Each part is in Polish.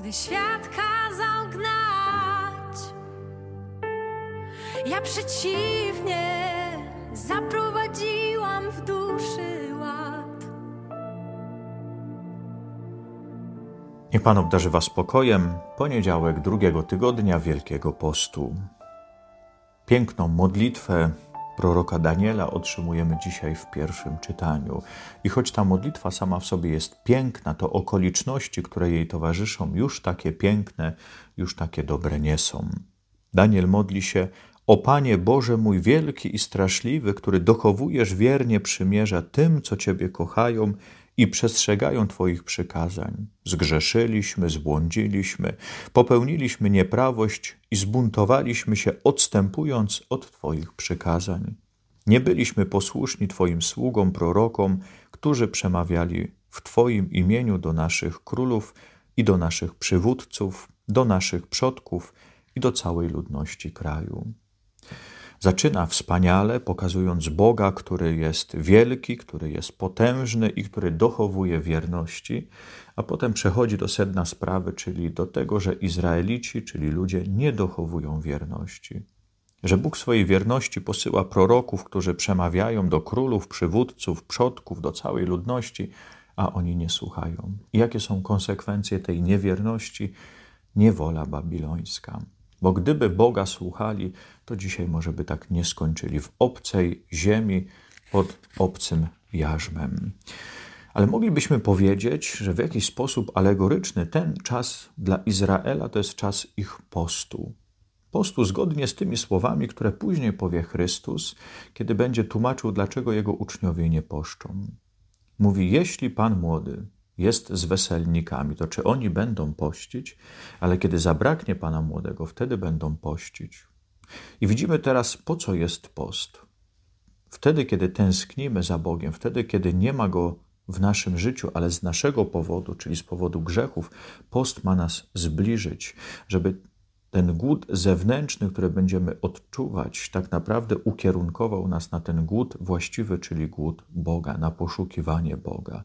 gdy świat kazał gnać. Ja przeciwnie zaprowadziłam w duszy ład. Niech Pan obdarzy Was spokojem. Poniedziałek drugiego tygodnia Wielkiego Postu. Piękną modlitwę proroka Daniela otrzymujemy dzisiaj w pierwszym czytaniu. I choć ta modlitwa sama w sobie jest piękna, to okoliczności, które jej towarzyszą, już takie piękne, już takie dobre nie są. Daniel modli się: O Panie Boże mój wielki i straszliwy, który dochowujesz wiernie przymierza tym, co Ciebie kochają i przestrzegają Twoich przykazań. Zgrzeszyliśmy, zbłądziliśmy, popełniliśmy nieprawość i zbuntowaliśmy się, odstępując od Twoich przykazań. Nie byliśmy posłuszni Twoim sługom, prorokom, którzy przemawiali w Twoim imieniu do naszych królów i do naszych przywódców, do naszych przodków i do całej ludności kraju. Zaczyna wspaniale, pokazując Boga, który jest wielki, który jest potężny i który dochowuje wierności, a potem przechodzi do sedna sprawy, czyli do tego, że Izraelici, czyli ludzie, nie dochowują wierności. Że Bóg swojej wierności posyła proroków, którzy przemawiają do królów, przywódców, przodków, do całej ludności, a oni nie słuchają. I jakie są konsekwencje tej niewierności? Niewola babilońska. Bo gdyby Boga słuchali, to dzisiaj może by tak nie skończyli w obcej ziemi pod obcym jarzmem. Ale moglibyśmy powiedzieć, że w jakiś sposób alegoryczny ten czas dla Izraela to jest czas ich postu. Postu zgodnie z tymi słowami, które później powie Chrystus, kiedy będzie tłumaczył, dlaczego jego uczniowie nie poszczą. Mówi: Jeśli pan młody jest z weselnikami, to czy oni będą pościć, ale kiedy zabraknie Pana Młodego, wtedy będą pościć. I widzimy teraz, po co jest post. Wtedy, kiedy tęsknimy za Bogiem, wtedy, kiedy nie ma Go w naszym życiu, ale z naszego powodu, czyli z powodu grzechów, post ma nas zbliżyć, żeby ten głód zewnętrzny, który będziemy odczuwać, tak naprawdę ukierunkował nas na ten głód właściwy, czyli głód Boga, na poszukiwanie Boga.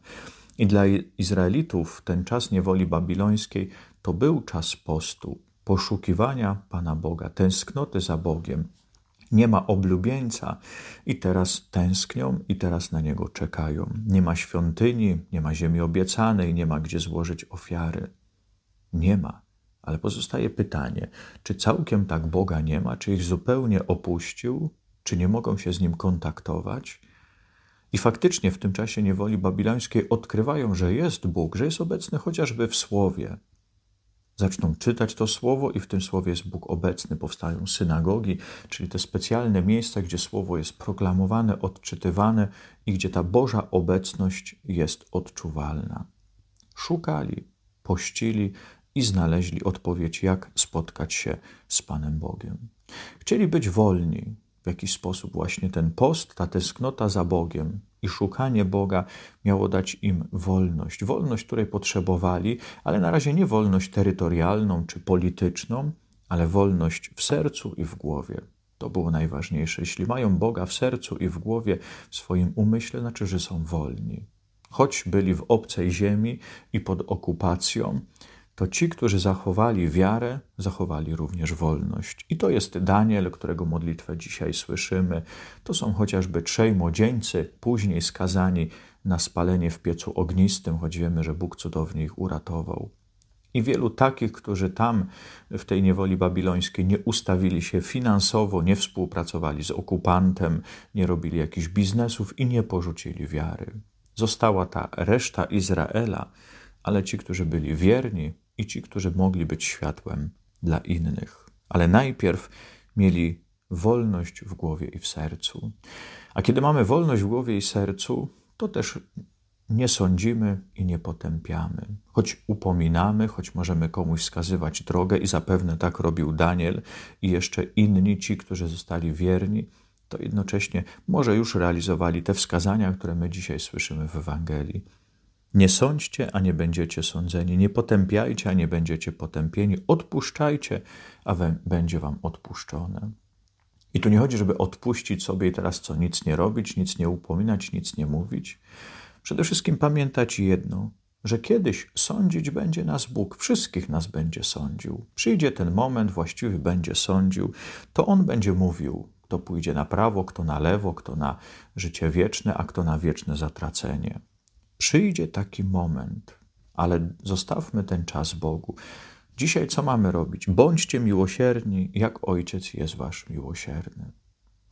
I dla Izraelitów ten czas niewoli babilońskiej to był czas postu, poszukiwania Pana Boga, tęsknoty za Bogiem. Nie ma oblubieńca i teraz tęsknią i teraz na niego czekają. Nie ma świątyni, nie ma ziemi obiecanej, nie ma gdzie złożyć ofiary. Nie ma. Ale pozostaje pytanie, czy całkiem tak Boga nie ma, czy ich zupełnie opuścił, czy nie mogą się z nim kontaktować? I faktycznie w tym czasie niewoli babilońskiej odkrywają, że jest Bóg, że jest obecny chociażby w słowie. Zaczną czytać to słowo, i w tym słowie jest Bóg obecny. Powstają synagogi, czyli te specjalne miejsca, gdzie słowo jest proklamowane, odczytywane i gdzie ta Boża obecność jest odczuwalna. Szukali, pościli i znaleźli odpowiedź, jak spotkać się z Panem Bogiem. Chcieli być wolni, w jakiś sposób właśnie ten post, ta tęsknota za Bogiem i szukanie Boga miało dać im wolność. Wolność, której potrzebowali, ale na razie nie wolność terytorialną czy polityczną, ale wolność w sercu i w głowie. To było najważniejsze. Jeśli mają Boga w sercu i w głowie, w swoim umyśle, znaczy, że są wolni. Choć byli w obcej ziemi i pod okupacją, to ci, którzy zachowali wiarę, zachowali również wolność. I to jest Daniel, którego modlitwę dzisiaj słyszymy. To są chociażby trzej młodzieńcy, później skazani na spalenie w piecu ognistym, choć wiemy, że Bóg cudownie ich uratował. I wielu takich, którzy tam w tej niewoli babilońskiej nie ustawili się finansowo, nie współpracowali z okupantem, nie robili jakichś biznesów i nie porzucili wiary. Została ta reszta Izraela, ale ci, którzy byli wierni, i ci, którzy mogli być światłem dla innych. Ale najpierw mieli wolność w głowie i w sercu. A kiedy mamy wolność w głowie i sercu, to też nie sądzimy i nie potępiamy. Choć upominamy, choć możemy komuś wskazywać drogę, i zapewne tak robił Daniel i jeszcze inni ci, którzy zostali wierni, to jednocześnie może już realizowali te wskazania, które my dzisiaj słyszymy w Ewangelii. Nie sądźcie, a nie będziecie sądzeni. Nie potępiajcie, a nie będziecie potępieni. Odpuszczajcie, a będzie wam odpuszczone. I tu nie chodzi, żeby odpuścić sobie i teraz co, nic nie robić, nic nie upominać, nic nie mówić. Przede wszystkim pamiętać jedno, że kiedyś sądzić będzie nas Bóg, wszystkich nas będzie sądził. Przyjdzie ten moment, właściwie będzie sądził, to On będzie mówił, kto pójdzie na prawo, kto na lewo, kto na życie wieczne, a kto na wieczne zatracenie. Przyjdzie taki moment, ale zostawmy ten czas Bogu. Dzisiaj co mamy robić? Bądźcie miłosierni, jak Ojciec jest Wasz miłosierny.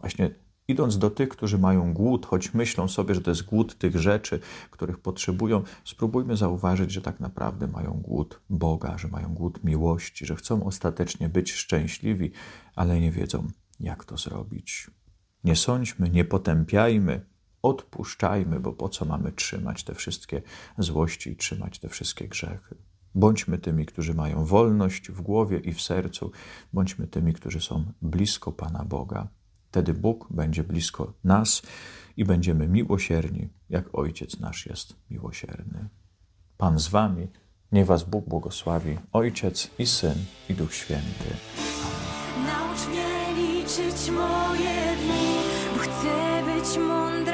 Właśnie idąc do tych, którzy mają głód, choć myślą sobie, że to jest głód tych rzeczy, których potrzebują, spróbujmy zauważyć, że tak naprawdę mają głód Boga, że mają głód miłości, że chcą ostatecznie być szczęśliwi, ale nie wiedzą, jak to zrobić. Nie sądźmy, nie potępiajmy, odpuszczajmy, bo po co mamy trzymać te wszystkie złości i trzymać te wszystkie grzechy. Bądźmy tymi, którzy mają wolność w głowie i w sercu, bądźmy tymi, którzy są blisko Pana Boga. Wtedy Bóg będzie blisko nas i będziemy miłosierni, jak Ojciec nasz jest miłosierny. Pan z Wami, niech Was Bóg błogosławi, Ojciec i Syn i Duch Święty. Naucz mnie liczyć moje dni, bo chcę być mądry.